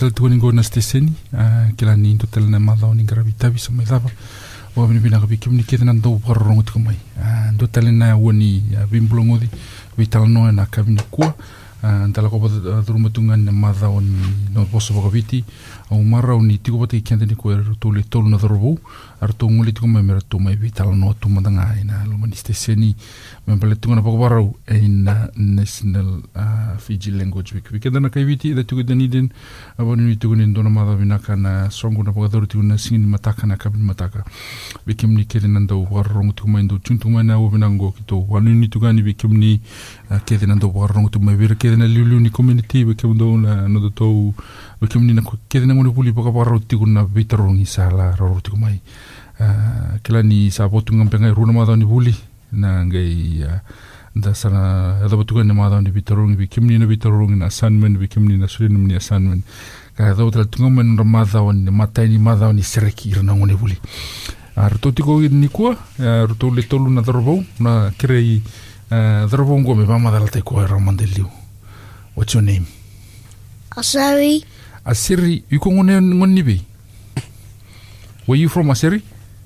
tala tuanigona steseni kila ni to tala na malau ni garabi tabi samai lava o mini bina gabi kimni kita na do parrongo tukumai do tala na wani bimbulongodi vitala noa na kabina kua. Tala ko pa duruma tunga na ma o ni no poso baka viti au mara o ni tiko pata i kiantani ko e tole tolu na dhorobo ar tō nguli tuku mai mera tō mai vi tala noa tumatanga e na lomani steseni me pale tunga na pakawarau e na National uh, Fiji Language Week. Wiki dana kai viti da tuku Dunedin a wani ni tuku ni ndona madha vinaka na songo na pakadoro tuku na singini mataka na kabini mataka. Wiki mni kere nanda u wararongo tuku mai ndo chuntu mai na uwe nango ki tō wani ni tuku ani wiki mni uh, kere nanda u wararongo tuku mai vira kere na liuliu ni community wiki mndo na nodo tō wiki mni na kere na ngoni puli pakawarau tuku na vitarongi sa la raro tuku mai. Uh, kila ni sa potunga mpenga runa madha ni puli na ngai uh, da sana ada batukan na madam di bitarung bi kimni na bitarung na assignment bi kimni na suri ni assignment. Ka da utra tunga men na madam ni matai ni madam ni sereki irna ngone buli ar to tiko ni kwa ar to le tolu na dorbo na krei dorbo ngo me mama dal te ko ramandeliu what's your name Asari, asiri yuko ngone ngoni bi where you from asiri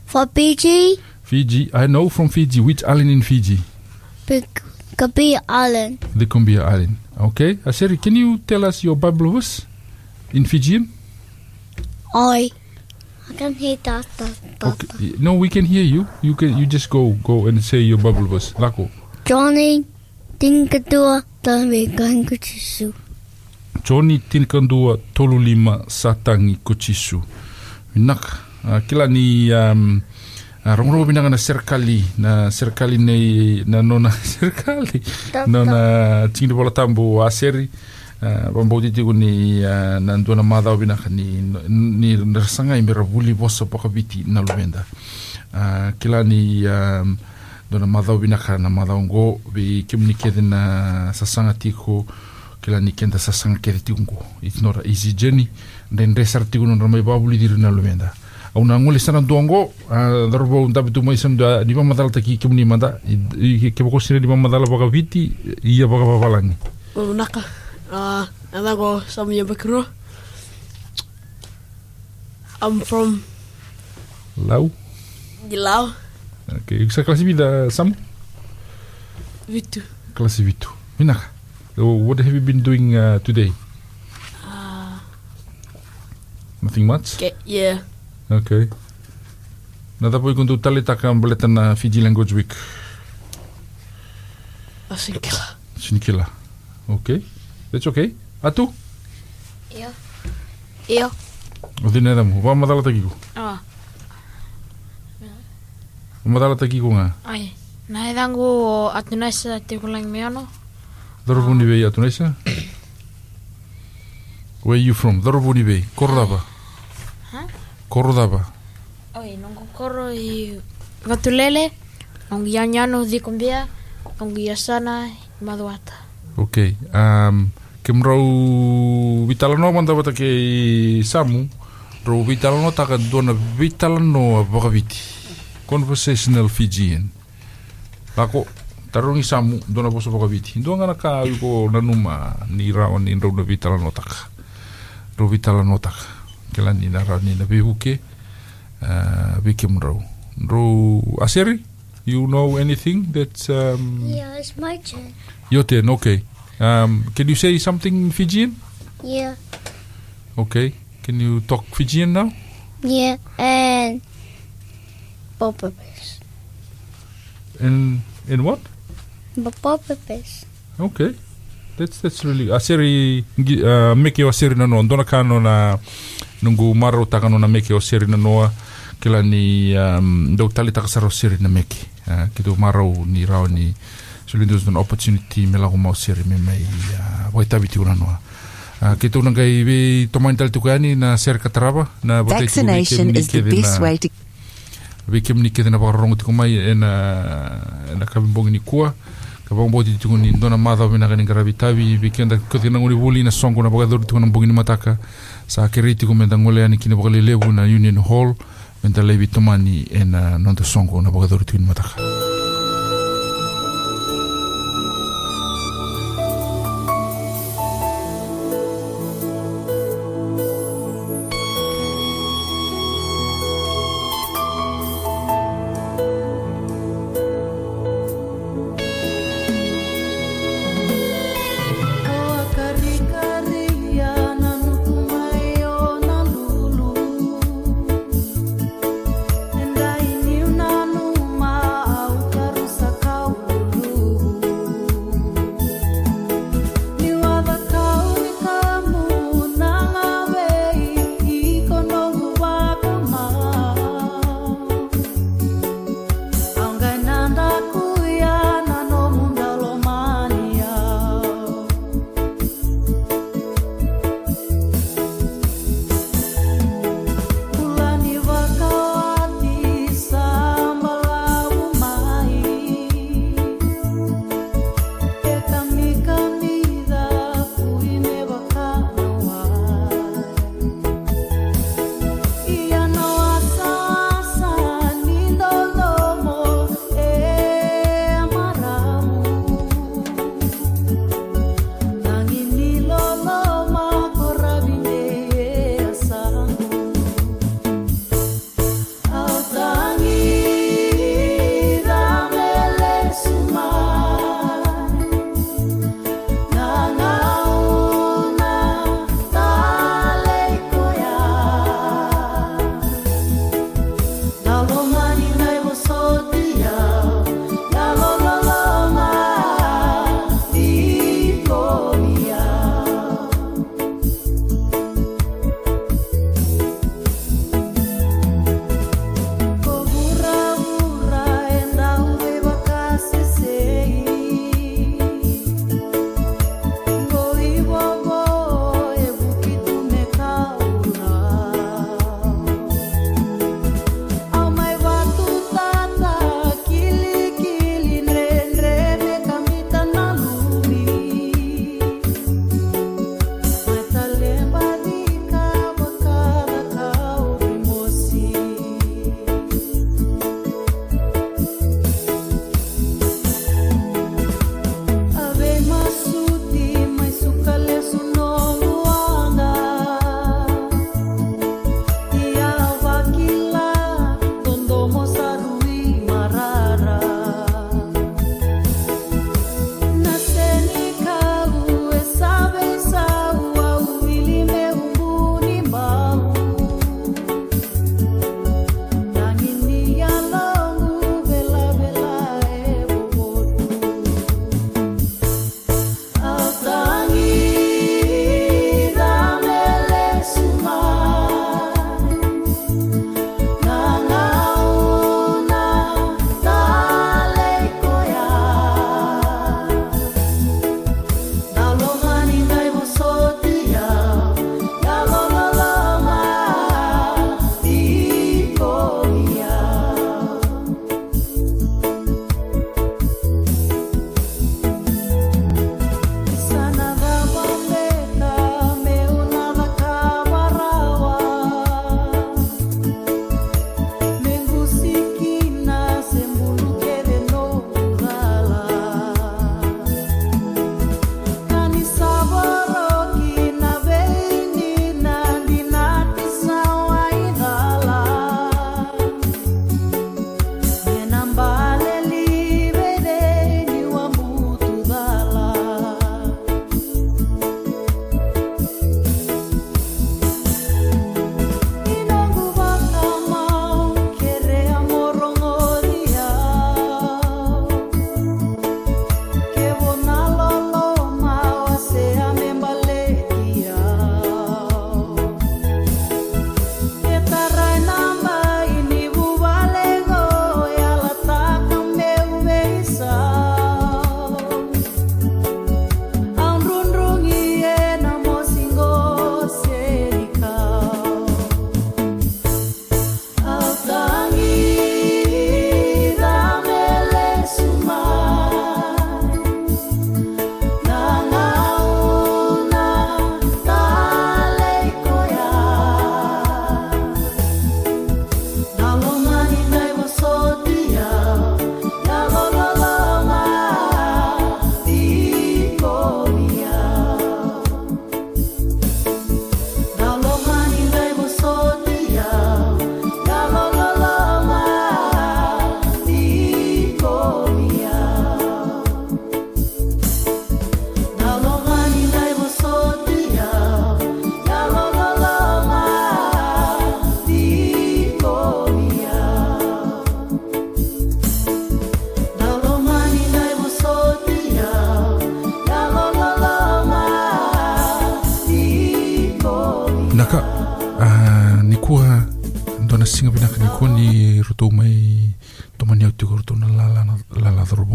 From Fiji, fiji i know from fiji which island in fiji Big Kabi Island. the Kumbia Island. Okay, Aseri, can you tell us your Bible verse in Fijian? I. I can hear that. that, that. Okay. No, we can hear you. You can. You just go, go and say your Bible verse. Lako. Johnny Tinkatua tawe kahin kutisu. Johnny Tinikandua tolu lima satangi kuchisu. Minaka. Uh, kila ni um, uh, rongo binanga na serikali na serikali nei na nona serikali nona tingi bola tambo aseri uh, bambau titiku ni uh, na ndua na madhao binaka ni ni rasanga imera buli bosa poka biti na lumenda uh, kila ni um, dona madhao binaka na madhao ngo bi kimni kede na sasanga tiko kila ni kenda sasanga kede tiko ngo. It's not an easy journey. Then resar tiko nona mai babuli diri na lumenda au na ngole sana dongo a darbo ndabe tu mai sam da di mama dal taki kimni manda i ke boko sire di mama dal baka viti ia baka babalangi O naka. Uh, and I go some year bakro. I'm from lau? Gilau, okay sa klasi vida sam? Vitu. klasi vitu. Minaka so what have you been doing uh, today? Uh, nothing much? Okay, yeah. okay na tapo ikuntu tali taka baleta na Fiji language week. I think. sinikila okay that's okay atu? Ia. Ia. o dine ramu wa madala takiku? Ah, madala takiku nga ai. Nā e rangu o Atunasa te kulang me ano. Dorobuni Bay atunesa where you from Dorobuni Bay Korodava Huh? Korodava Oi, nongo koro i Vatulele, nongo i Anyano di Kumbia, nongo i Asana i Macuata. Okay. Um, ke mrau vitalano manda wata ke Samu, rau vitalano taka dona vitalano a Bogaviti. Conversational Fijian. Lako, tarungi Samu, dona boso Bogaviti. Dua ngana ka au ko nanuma ni rawa ni rau na vitalano taka. Rau vitalano taka. Kela ni na rawa ni na bihuke. Uh, Vike mrau. Rau Aseri, you know anything that's... Um, Yeah, it's my turn. Your turn, okay. Um, can you say something Fijian? Yeah. Okay. Can you talk Fijian now? Yeah. And Bopapis. And in what? Bopapis. Okay. That's that's really aseri gi- uh, meke o aseri na noa. Dona ka no na nungu maro taka no na meke o aseri na noa kila ni um, dau tali taka saro aseri na meke. Uh, ki maro ni rao ni so there's an opportunity me lago mau aseri me mai uh, waitavi tiu na noa. Uh, ki tu nangai we tomain tali tuku ani na seri katarava na watai tuku we Vaccination kemni is the best way to we kem ni kede na wakarongo tiko mai ena ena e na ni kua. Ka wangbo ti ni dona madha wina kani karabi tawi we kem da kote na nguri wuli na songo na wakadori tiko na mbongi ni mataka. Sa kere tiko me da ngole ani kina wakale levu na Union Hall me da levi tomani ena na nonto songo na wakadori tiko ni mataka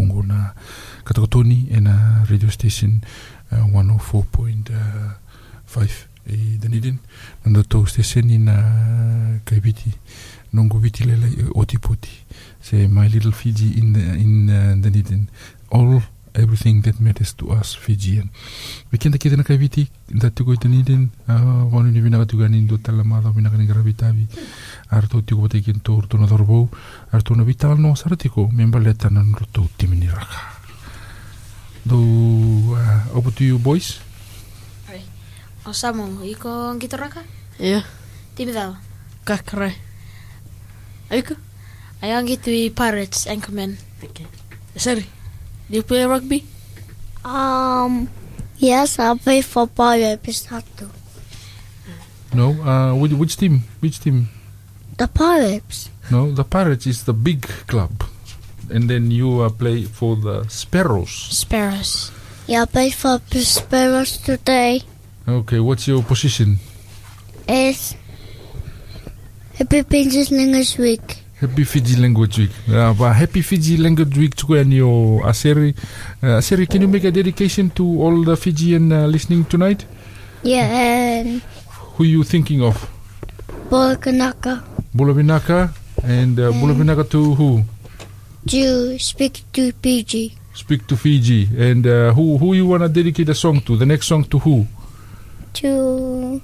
lala dharobongo na katakotoni e na radio station uh, 104.5 i Dunedin. Na rotou station i na kaibiti nongo viti lele oti poti say my little Fiji in the, in uh, Dunedin. All everything that matters to us Fijian. We kenta kita na kaiviti da tuko ita niden uh, wanu ni vinaka tuka nindo tala mada vinaka ni gravitavi ar to tuko bate kin to to na dorbo ar to na vital no sara tiko memba leta na roto timini raka. Do uh, over to you boys. O Samu, iko ngito raka? Ia, Timi tau. kakare. Aiko? Ayang gitu i Pirates, Anchorman. Okay. Sorry. Do you play rugby? Um, yes, I play football at Pisato. No, uh, which, which team? Which team? The Pirates. No, the Pirates is the big club. And then you uh, play for the Sparrows. Sparrows. Yeah, I play for the Sparrows today. Okay, what's your position? Is Happy Princess Language Week. Happy Fiji Language Week. Uh, but happy Fiji Language Week to your Aseri. Uh, Aseri, can you make a dedication to all the Fijian uh, listening tonight? Yeah, and Who are you thinking of? Borkanaka. Bulavinaka and uh, Bulavinaka to who? To speak to Fiji. Speak to Fiji. And uh, who who you wanna dedicate a song to? The next song to who? To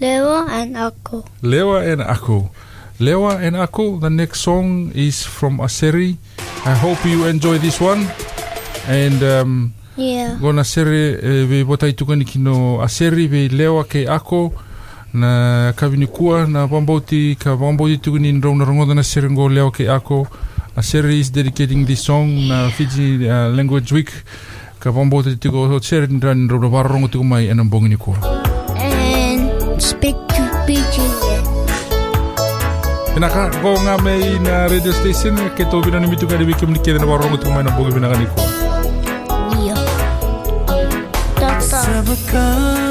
Lewa and Ako. Lewa and Ako. Lewa and Ako, the next song is from Aseri. I hope you enjoy this one. And um, Yeah. Gona sere e, ve botai tukani kino aseri ve lewa ke ako na kavini kua na wambauti ka wambauti tukani in rauna rongoda na sere ngo lewa ke ako aseri is dedicating this song na Fiji uh, Language Week ka wambauti tuko sere in rauna warongo tuko mai enam bongini kua And speak. Ina ka go nga mai na radio station ke to bina ni mitu ka debi kemni kene na warongo tuko mai na bongi bina kani kua Yeah. That's all. Rindumoni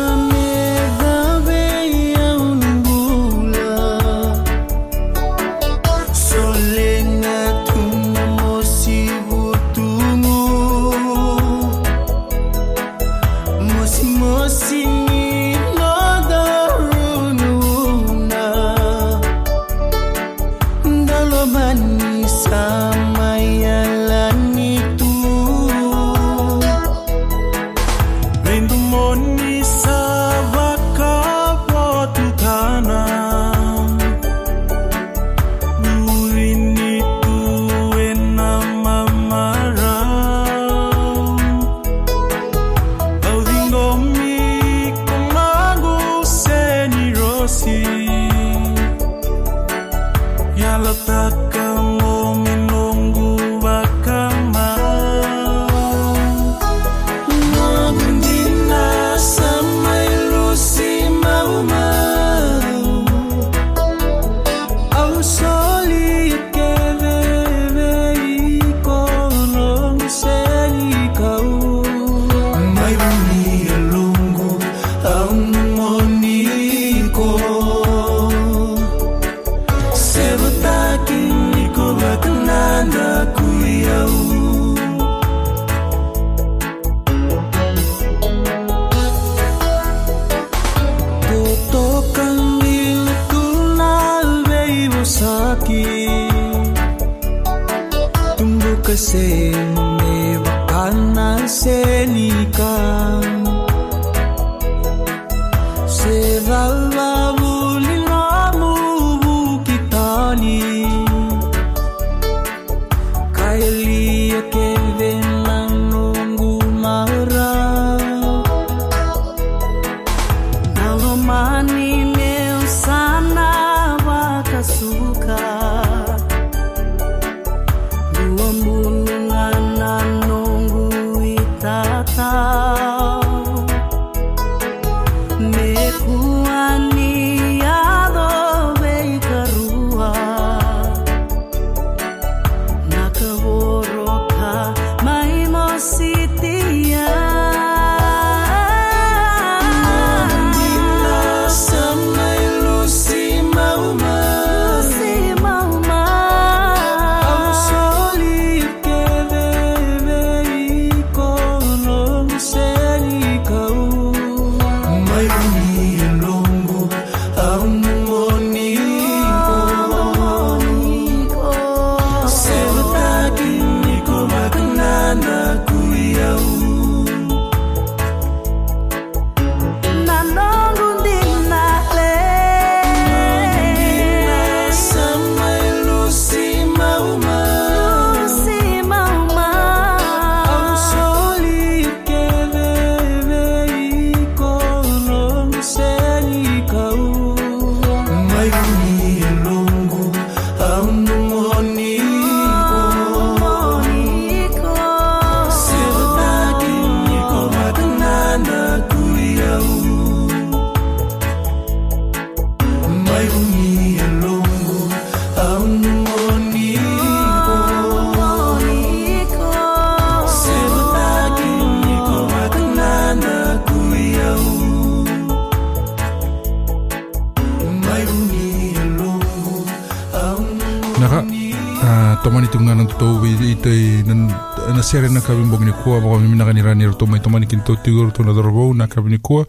na sere na kawi mbongi ni kua waka mi minaka ni rani ro tomai tomani kin tau tigo ro tona dorobo na kawi ni kua.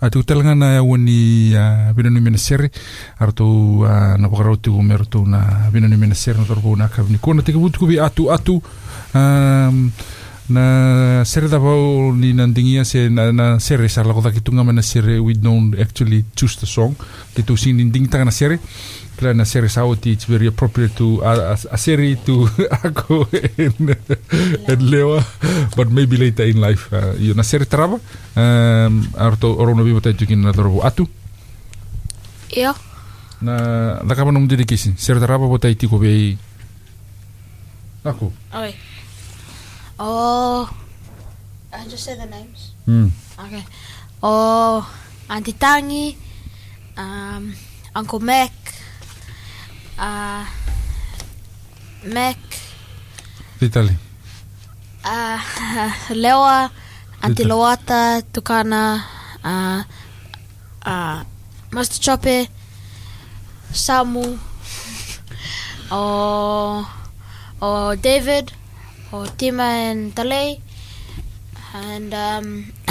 A tu talanga na ya wani a bina ni mena sere a ro tau a na waka rau tigo me ro tau na bina ni mena sere na dorobo na kawi ni kua. Na teka wutu kubi atu atu um, na sere da pau ni nandingia se na, na sere sa lako taki tunga mana sere we don't actually choose the song. Ki tu sing ding tanga na sere kila na sere sa oti it's very appropriate to a, a, a sere to ako and, and lewa but maybe later in life uh, you na sere trava um, arto orono vivo tai tukin na dorobo. Atu? Ia. na lakama nung dedication sere trava bo tai tiko bei. Ako? Okay. Oh. I just say the names. hmm. Okay. Oh, Auntie Tangi, um, Uncle Mac, uh, Mac, Vitali uh, Lewa, Auntie Rita. Loata, Tukana, uh, uh, Master Chope, Samu, oh, or David, or Tima and Tale, and um,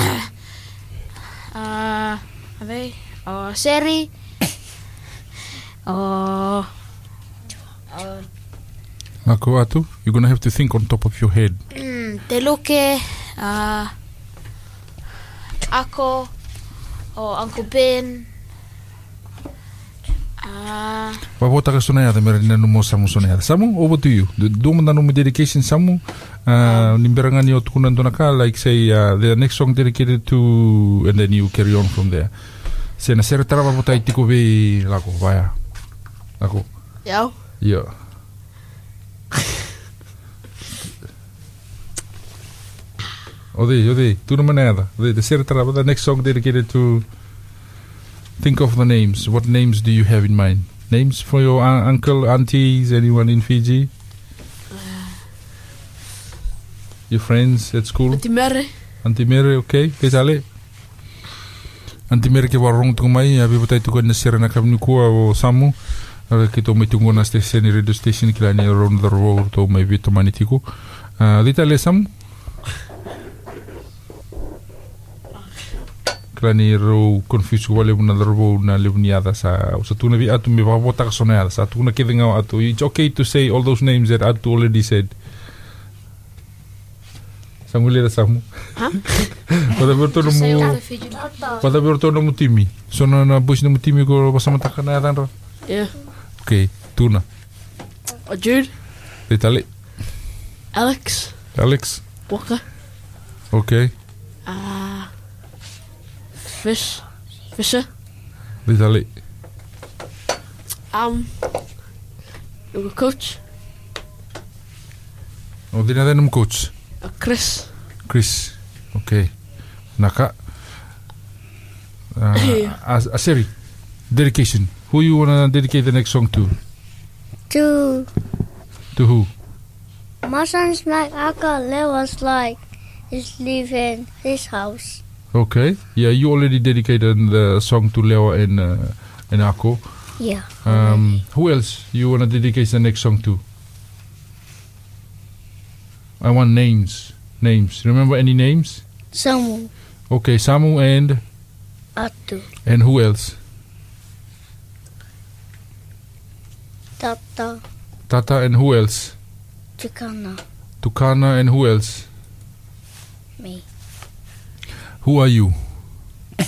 uh, apa, or Seri, or, or ako atu you're gonna have to think on top of your head. Mm, Te Luke, uh, Ako, or Uncle Ben. Wapota ka sona yata mera nina mo samu sona yata. Samu, over to you. Do do mo dedication samu. Uh, nimberanga ni o tukuna ndona ka like say uh, the next song dedicated to and then you carry on from there. Se na sere tara wapota i tiko ve lako vaya. Lako. Jau. Yeah. Ode, ode, tuna manada. The, the sere tara, the next song dedicated to think of the names. What names do you have in mind? Names for your un- uncle, aunties, anyone in Fiji? Your friends at school? Ati mere. Auntie Mary, okay? Ke tale? Auntie Mary ke warong tu mai, abi patai tu na sera na kamni kua o Samu. Ara ke to mai tungo na station radio station kila ni around the road to mai vito mani tiku. Uh, dita le Samu? Kila ni ro confuse ko wale na robo na le ada sa sa tu na vi atu me va bota ka sona sa tu na ke denga atu. It's okay to say all those names that atu already said. Samu le Samu. Pada bertono say all mo the Fijian. Pada bertono mo timi. Sono na bush na mo timi ko pasama taka na yatan ra. Yeah. Okay, tuna. Uh, Jude. Ditali. Alex. Alex. Walker. Okay. Uh, Fish. Fisher. Ditali. Um. Your coach. O dina denum coach. Uh, Chris. Chris. Okay. Naka. Uh, as, Aseri. Dedication. Who you wanna dedicate the next song to? To To who? my son's like Uncle was like is leaving his house. Okay. Yeah, you already dedicated the song to Leo and uh, and Ako. Yeah. Um, who else you wanna dedicate the next song to? I want names. Names. Remember any names? Samu Okay, Samu and Atu and who else? Tata Tata and who else? Chicana Tukana and who else? Who are you?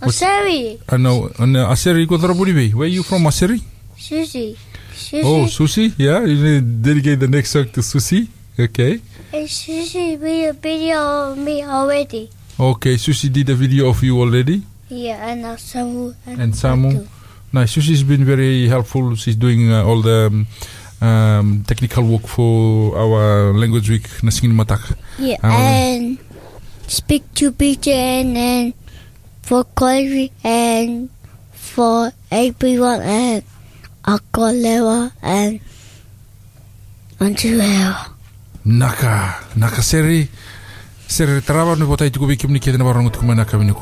Aseri I know. And uh, Aseri Kotaraburibe. Where are you from, Aseri? Susie Susie Oh, Susi. Yeah, you need to dedicate the next song to Susi. Okay. Hey, Susie made a video of me already. Okay, Susi did a video of you already. Yeah, and now Samu and, And Samu. Nice. Susie's been very helpful. She's doing uh, all the um, um, technical work for our language week, Nasingin Matak. Yeah, wanna- and speak to picture and for Chloe and for everyone and Akolewa and Antuela. Naka. Naka Seri. Seri Taraba no botai tuku bikim ni kete na barangut kumana kami ni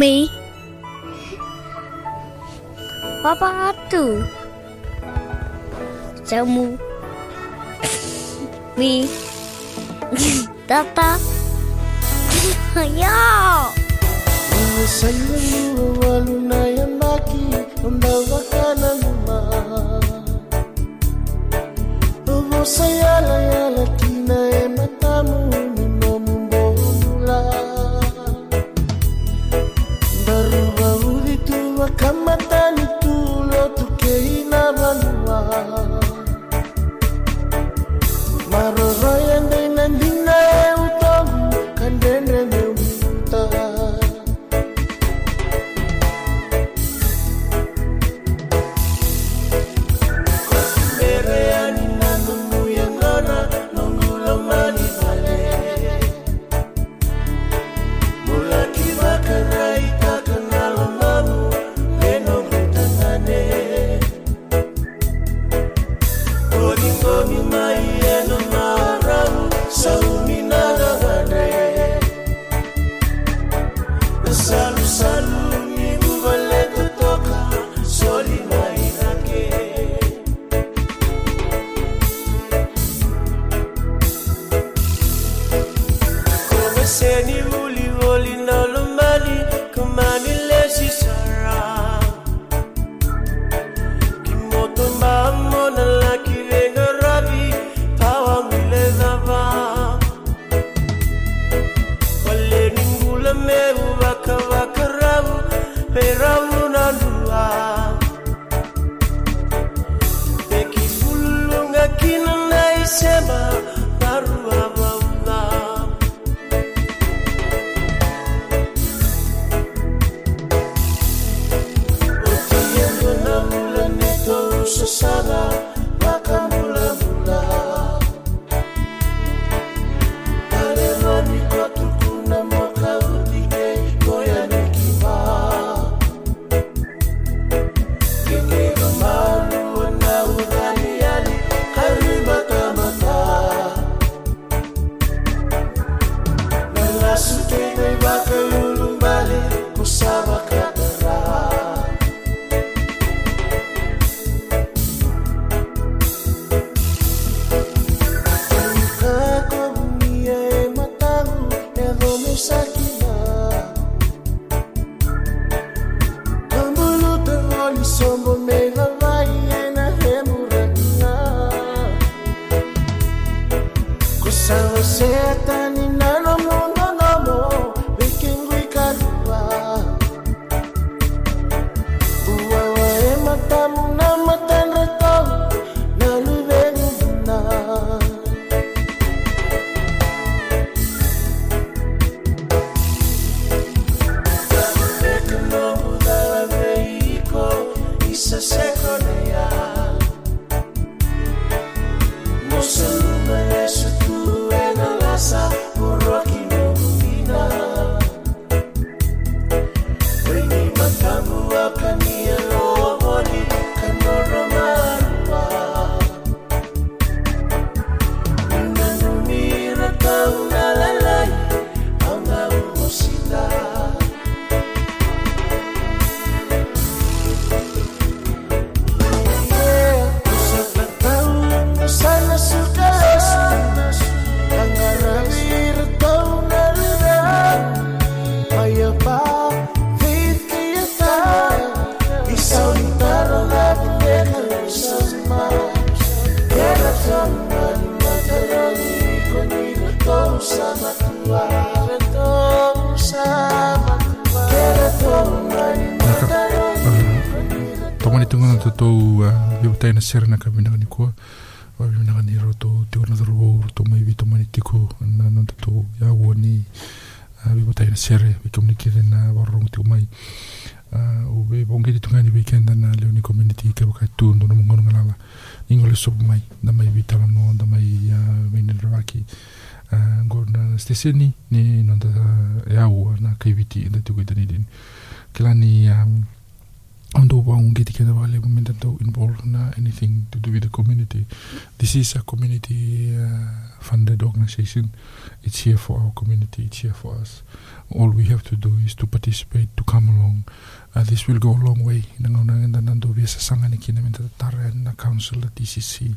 me? Papa tu. Kamu. me. Tata. Yo. Sayangmu walau nayang lagi membawa kananmu Saya layak latina matamu momento. tagoanitagana tatou eu uh, taina serana ko koa vavinagani rotou tikona taruou rotou maivi tomani tiko na tatou iauani ya viva uh, taina sere vikomunikire na varorogo tiko mai uh, ove vaugedi tugani weekend na leoni community kevakatu dona mogonoga lava igo le sopu mai na mai vitalanoa da mai na gona steseni ni nota eaua na kaiviti da tiko i kilani kila um, ni wang get together wale women that involved in uh, anything to do with the community. This is a community uh, funded organization. It's here for our community. It's here for us. All we have to do is to participate, to come along. Uh, this will go a long way. Nangauna ngenda nando via sasanga ni kina menta tara na council at DCC.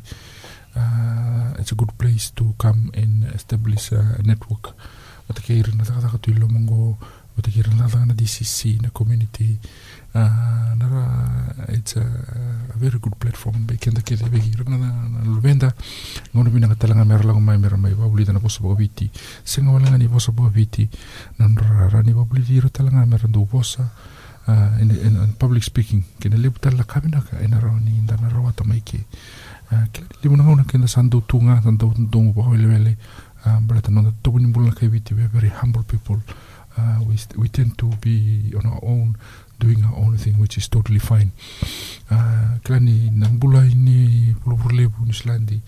Uh, it's a good place to come and establish a network. Watakeira na takataka tuilo mongo, watakeira na takataka na DCC, na community. Uh, it's a, a very good platform. Be kenda kede be hira na na luvenda. Ngono bina katalanga mera lango mai mera mai babuli na bosa babiti. Senga walanga ni bosa babiti. Nandra rani babuli hira talanga mera do bosa. Uh, in, in, public speaking kena lebu tala kamina ka ina rawa ni inda na rawa tamaike. Uh, kena lebu na ngona kena sandu tunga sandu pa hoile wele. Uh, Berata nonda tobu ni witi. We are very humble people. Uh, we, we tend to be on our own doing our own thing, which is totally fine. Uh, Klani nambula ini pulupulebu Nislandi,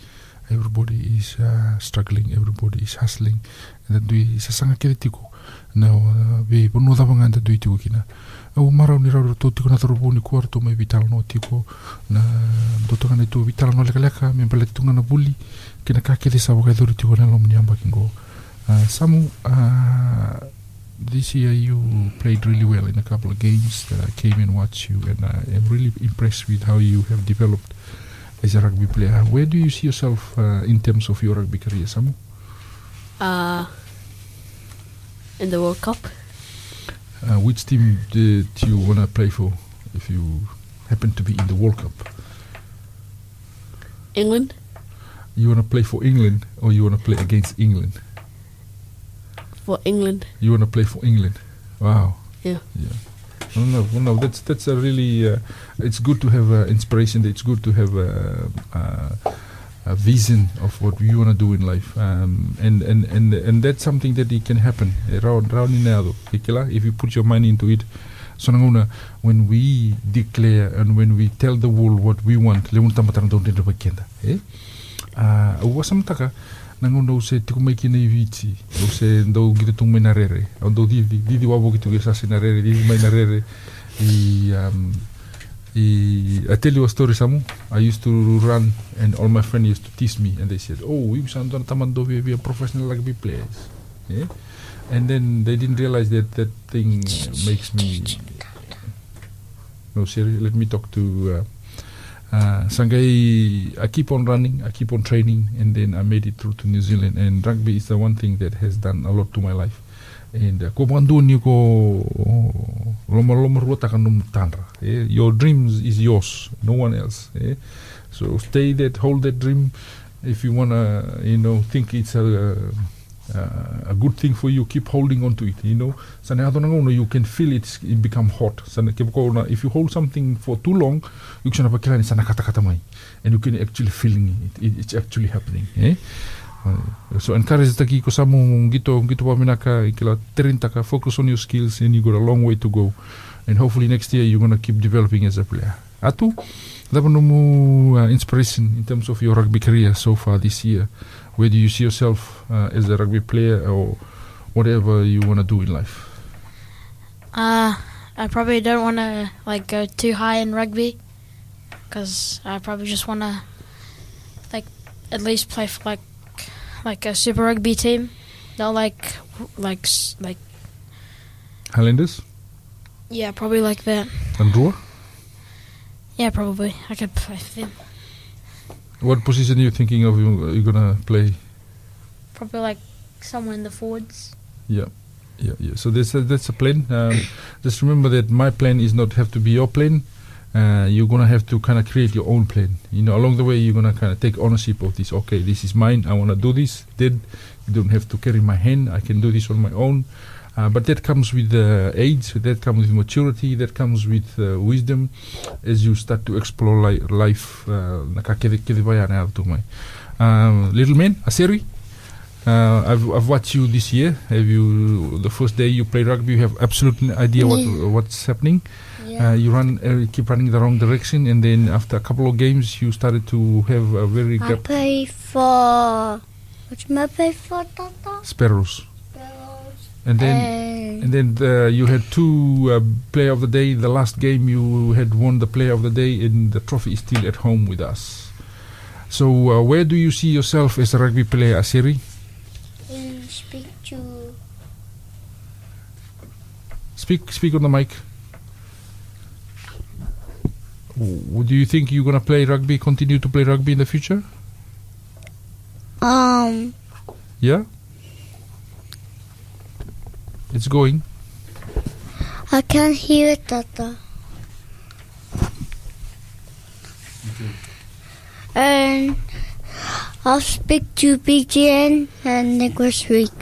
everybody is uh, struggling, everybody is hustling, and dui sasanga kere tiko. Na uh, be pono dava nganta dui tiko kina. Au marau ni tō tiko na tarupu ni kuarto mai vitala no tiko, na tō ngana tu vitala no leka leka, me na buli, kina ka kere sa wakai dhuri tiko na lomu ni amba. Uh, Samu, uh, this year you played really well in a couple of games that I came and watched you, and I am really impressed with how you have developed as a rugby player. Where do you see yourself uh, in terms of your rugby career, Samu? Uh, in the World Cup. Uh, which team did you want to play for if you happen to be in the World Cup? England. You want to play for England or you want to play against England? For England. You want to play for England? Wow. Yeah. Yeah. No, no. That's that's a really. Uh, it's good to have uh, inspiration. It's good to have a, a, a vision of what you want to do in life, um, and, and and and that's something that it can happen. Around around in there, if you put your mind into it. So when we declare and when we tell the world what we want, le unta matang don't bakenda. Eh? Uh, wasam taka nanguna use tiku mai kina i viti, use ndo gitu tung mai na rere, didi, didi na rere, didi mai na rere. I, um, I, I tell you a story, Samu. I used to run, and all my friends used to tease me, and they said, "Oh, you sound like tamando we we are professional rugby players." Yeah? And then they didn't realize that that thing makes me. No, seriously, let me talk to. Uh, uh, Sangai, I keep on running, I keep on training, and then I made it through to New Zealand. And rugby is the one thing that has done a lot to my life. And uh, ko bandu ni ko loma loma rua taka num tanra. Eh? Your dreams is yours, no one else. Eh? So stay that, hold that dream. If you wanna, you know, think it's a uh, a good thing for you, keep holding on to it. You know, Sana ato na ngono, you can feel it, it become hot. If you hold something for too long, you and you can actually feeling it. it it's actually happening. Eh? Uh, so encourage taki ko samu gito gito pa minaka ikila terintaka focus on your skills and you got a long way to go and hopefully next year you're gonna keep developing as a player. Atu, dapat nemu uh, inspiration in terms of your rugby career so far this year. Where do you see yourself uh, as a rugby player or whatever you want to do in life? Uh, I probably don't want to like go too high in rugby because I probably just want to like at least play for like like a super rugby team. Not like like like Highlanders yeah, probably like that. and Roar? Yeah, probably I could play for them. What position are you thinking of you, you're going to play? Probably like somewhere in the forwards. Yeah. Yeah, yeah. So that's a, that's a plan. Um, just remember that my plan is not have to be your plan. Uh, you're gonna have to kind of create your own plan. You know, along the way, you're gonna kind of take ownership of this. Okay, this is mine. I want to do this. Then you don't have to carry my hand. I can do this on my own. Uh, but that comes with uh, age. That comes with maturity. That comes with uh, wisdom as you start to explore li- life. Uh, nakakede- kede vai ana atu mai. Um, little man, Aseri. Uh, I've, I've watched you this year. Have you the first day you play rugby? You have absolute idea what what's happening. Yeah. Uh, you run, uh, keep running the wrong direction, and then after a couple of games, you started to have a very I play for. Am I play for, Tata? sparrows, and then And And then the, you had two uh, player of the day. The last game you had won the player of the day, and the trophy is still at home with us. So uh, where do you see yourself as a rugby player, Asiri? speak to Speak, speak on the mic. Do you think you're gonna play rugby, continue to play rugby in the future? um Yeah. It's going. I can't hear it, Tata. And I'll speak to BGN and Nicholas Week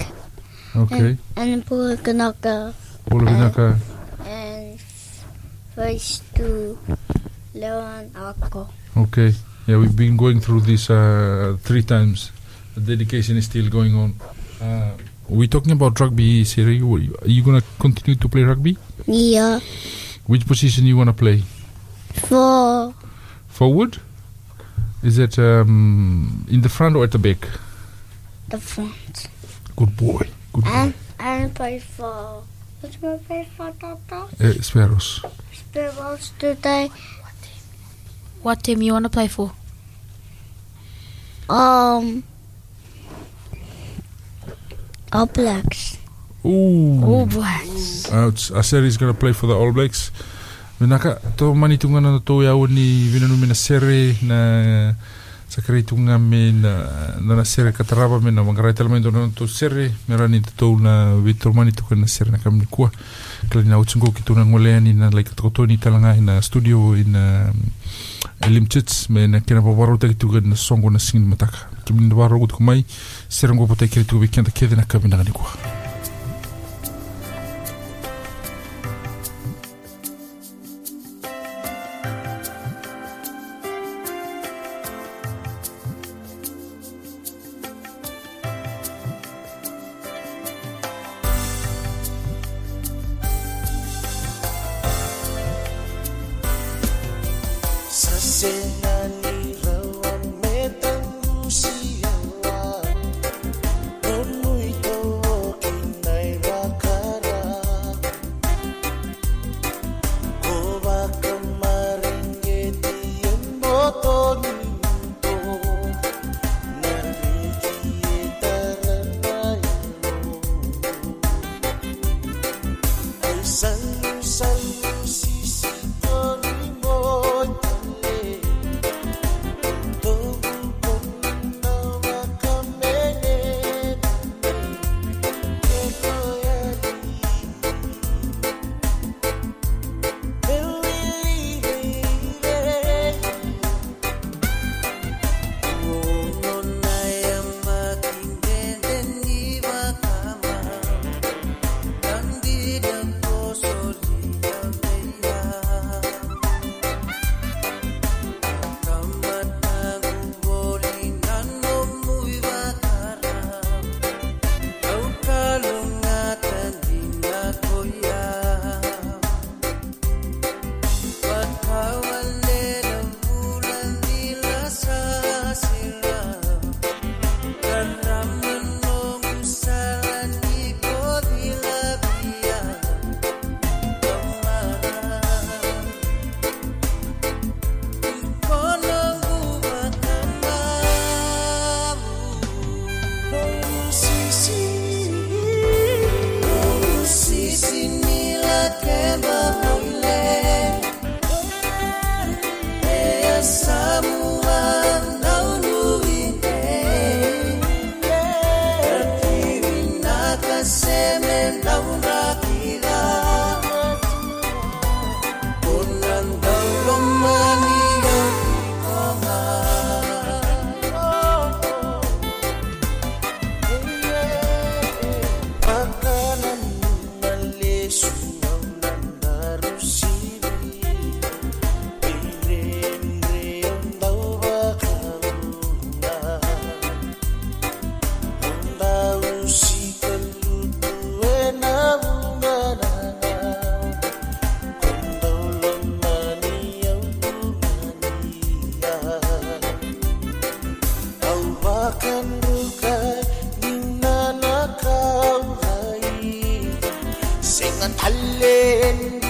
Okay. and Pulakanaka Pula Vinaka. and face to Leon Ako. Okay. Yeah, we've been going through this uh, three times. The dedication is still going on. Uh, we're talking about rugby, Siri. Are you going to continue to play rugby? Yeah, Which position you want to play? for Forward? Is it um, in the front or at the back? the front. Good boy. Good boy. And and play for what's my play for Tata? Uh, sparrows. Sparrows today. What team you want to play for? Um All Blacks. Ooh. All Blacks. Ouch. Aseri is going to play for the All Blacks. Menaka, to mani tunga na to yau ni vinanu me na sere na sakari tunga me na na na sere kataraba me na mangarai tala mai dona to sere me rani te tau na vitor mani tuka na sere na kamni kua. Kala na utsungo ki tuna ngolea ni na like takoto ni talanga in na studio in uh, Elim Chits me na kena pawaro te ki tuka na songo na singin mataka. Kimi na waro kutu kumai sere ngo potai kiri tuka wikianta kede na kabina ngani kua. Talent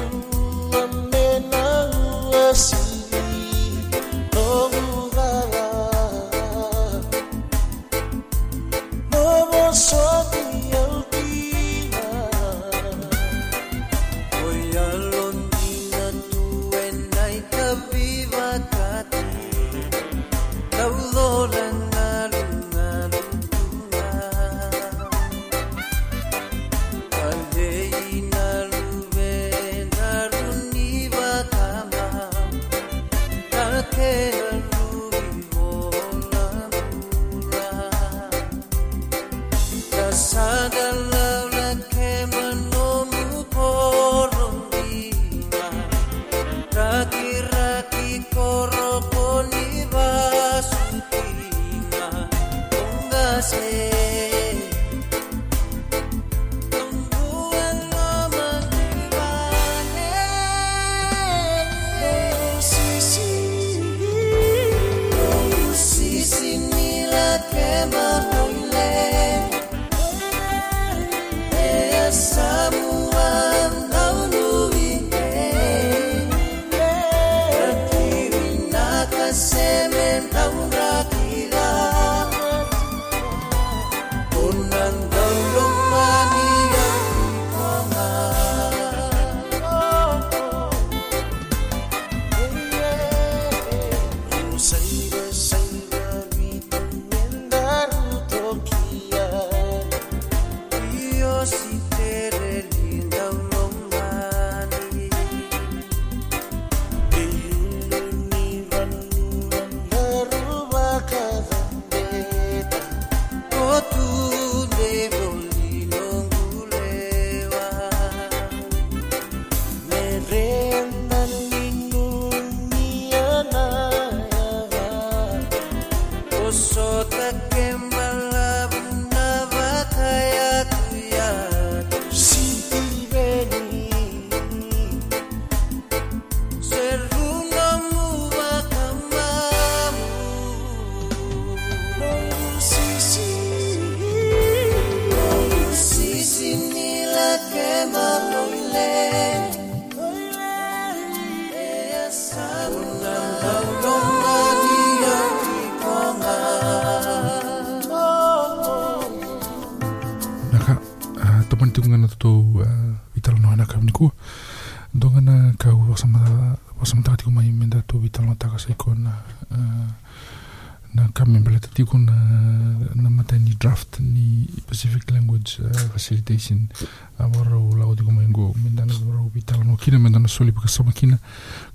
Facilitation. A warau lau di kumai ngo menda na warau vitala no kina menda na soli baka sama kina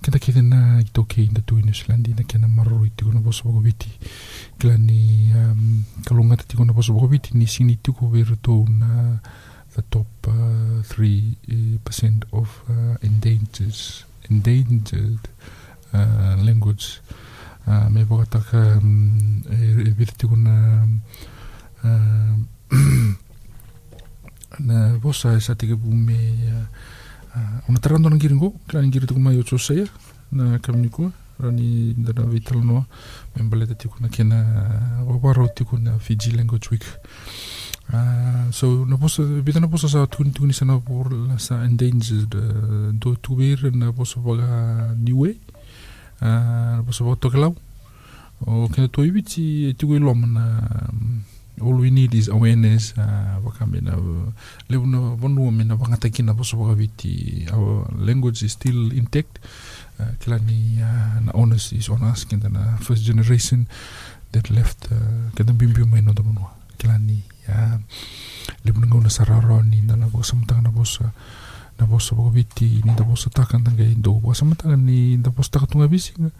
kita kita na ito ke inda tu New Zealand na kena maroro iti ko na bosa bako viti. Kila ni um, kalunga tati ko na bosa bako viti ni sini ti ko vero to na the top uh, 3% of uh, endangered endangered uh, language. Uh, me pokataka um, e, e vira tiku na uh, na vosa e tike pu me uh, uh, ona tarando na giringo kila ni girituku mai o tsoseia na kamnikua rani dana vitala noa me mbaleta tiku na kena wawaro tiku na Fiji Language Week Uh, so na posa bita na posa sa tuni tuni sana por la sa endangered uh, do tuber na posa paga niwe uh, na posa paga tokelau o kena to ibiti e tiku iloma na um, all we need is awareness uh, wakame na uh, lewu na wanu me na wangataki na viti our language is still intact. Uh, kila ni uh, na onus is on us kenda na first generation that left uh, kenda bimbiu mai no tamanua kila ni ya le mun ngona sararo ni na na bosa na bosa bo viti ni da bosa taka ndanga indo bosa mutanga ni da bosa taka tunga bisinga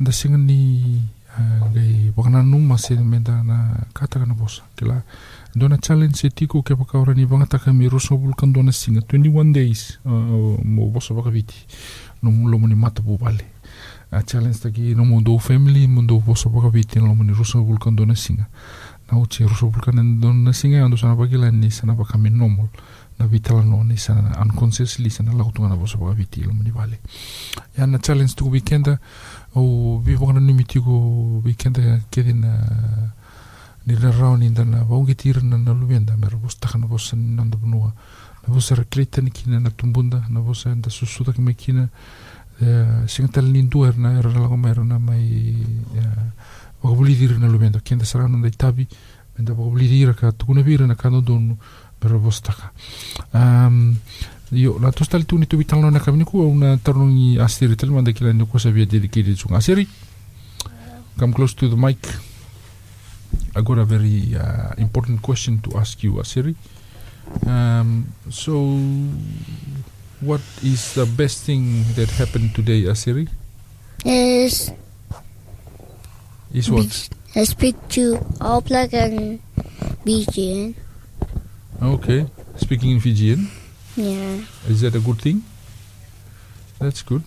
nda singa ni gai wakana numa se menda na kata kana bosa. Kila dona challenge tiko ke paka ora ni banga taka mi roso bulkan dona singa. 21 days mo bosa baka viti. No mulo muni mata po vale a challenge taki no mo do family mo do bosa baka viti no roso bulkan dona singa. Na uchi roso bulkan don na singa ando sana pakila ni sana pa kami normal. Na vitala no ni sana unconsciously sana la kutunga na bosa pa viti lo mani vale ya na challenge tu weekenda o vi vona ni mitiko weekenda kedi na ni la rao ni ndana vaungi tira na na luvienda mera bosta kana bosa ni nanda bunua na vosa rekleta ni kina na tumbunda na vosa nda susuta ki mai kina. Uh, singa tala ni ndua na era lago mai rana mai uh, wakabulidi rina lumenda kenda sarana nda itabi menda wakabulidi ira ka tukuna vira na kando donu mera vosa taka. Um, Io, la tos tali tuni tu vitalo na kamini ku una tarungi asiri tali manda kila ni kuasa via dedicated sung asiri come close to the mic. I got a very uh, important question to ask you asiri. Um, so what is the best thing that happened today asiri? Is is what? I speak to All Black and BGN. okay. Speaking in Fijian Yeah. Is that a good thing? That's good.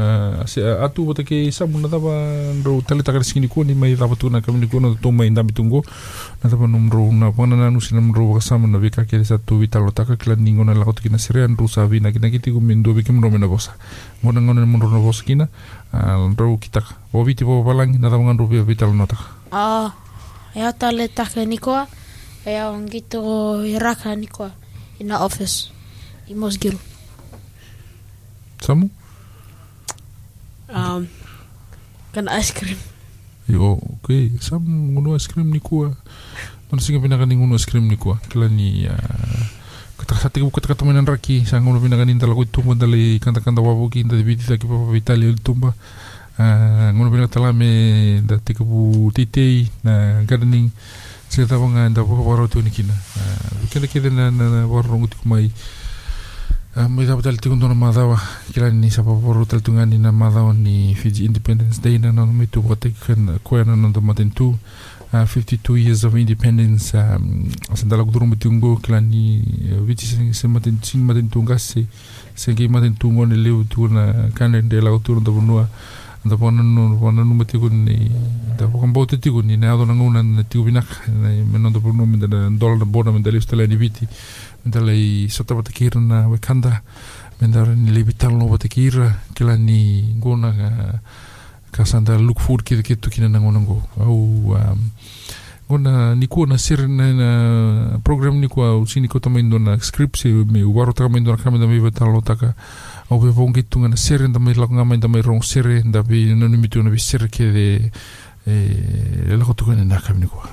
Uh, se uh, atu wata ke samu na tava ro tale taka sikini ko ni mai tava tuna kamini ko na to mai ndami tungo na tava num ro na pana na nu sinam ro ka samu na veka ke sa tu vitalo taka kila ningo na lakot kina sere an ro sa vina kina kiti ko mendo veke mro mena bosa ngona ngona mro na bosa kina uh, ro kitaka o viti po palang na tava ngan ro vitalo na taka Ah, e ata le taka nikoa, e au ngito i raka nikoa, ina office, i Mosgiru. samu Um, kana ice cream. Yo, okay. Sam ngono ice cream ni kuah. Mana singa pinakan ni ngono ice cream ni kuah. Kila ni uh, kata kata ku kata kata mainan raki. Sang ngono pinakan ni dala ku tumba dali kanta kanta wabu ki inda dibiti taki papa vitali il tumba. Uh, ngono pinakan tala me da tika pu titei na gardening. Sila tawa nga da papa waro tu ni kina. Uh, kenda kenda na, na, na waro ngu tiku mai. Uh, mai dapat tali tikun tona madawa kila ni sa paporo tali tungani na madawa ni Fiji Independence Day na nono mai tu wate kan koe na nono maten tu uh, 52 years of independence um, asa dala kuduru mati ungo kila ni uh, viti se, se maten sing maten tu ngase se kei maten tu ngone leu tu na kanen de la kuturu da bunua da pona no pona no mati kun ni da pokan bote ti kun ni na ado na nguna na ti ubinak na meno da bunua menda da dola da bona menda leu stela ni viti menda lei sota wata kira na wekanda menda ni lei vitalo wata kira kila ni ngona ka ka sanda look forward kira kitu kina na ngona ngo. Au um, ngona ni kuwa na siri na, na program ni kuwa usini ko tamaindo na script se me waro taka maindo na kamenda me vitalo taka au be vong kitu na siri nda me lako ngama nda me rong siri nda be nanu mitu na be siri ke de e lako tukane na kamini kuwa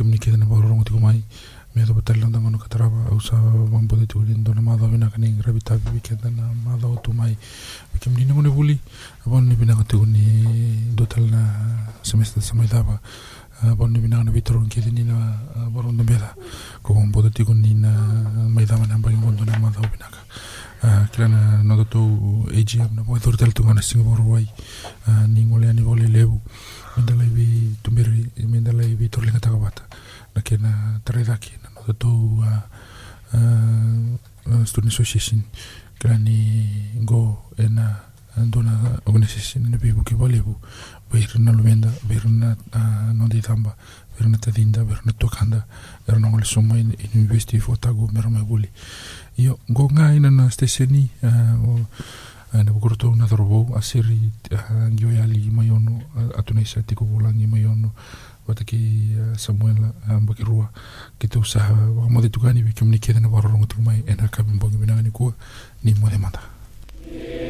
Vi kamini kia tana warau tiko mai. Mea dawa tali landa ngono katarawa au sa wambode tiko ni ndona madha wina kani rabi tabi vi kia tana madha o tō mai. Vi kamini ni ngone wuli. Awan ni bina tiko ni do tali na semester sa mai dawa. Awan ni bina na vitoro kia tani na warau na mela. Ko wambode tiko ni na mai dawa na mbangi ngondo na madha o bina ka. uh, kila na no to AGM na mo tor tel tunga na Singapore wai uh, ni ngole ani vole lebu mendala ibi tumbiri mendala ibi torlinga takawata na kena taredaki na no to uh, uh, student association kila ni go ena dona organisation na bibu ki valebu Berna lumenda, berna uh, no di tamba, berna tadinda, berna tokanda, berna ngole soma in, in university fo tago merma guli. Io go nga ina na steseni uh, o uh, na bukuro na drobo asiri uh, ngio yali mayono uh, atuna isa tiko volangi mayono wataki eh, samuel eh, boki rua kita usaha wakamote tukani warung warorongotulumai ena kabimbogi binangani kuwa ni mwele mata yeah.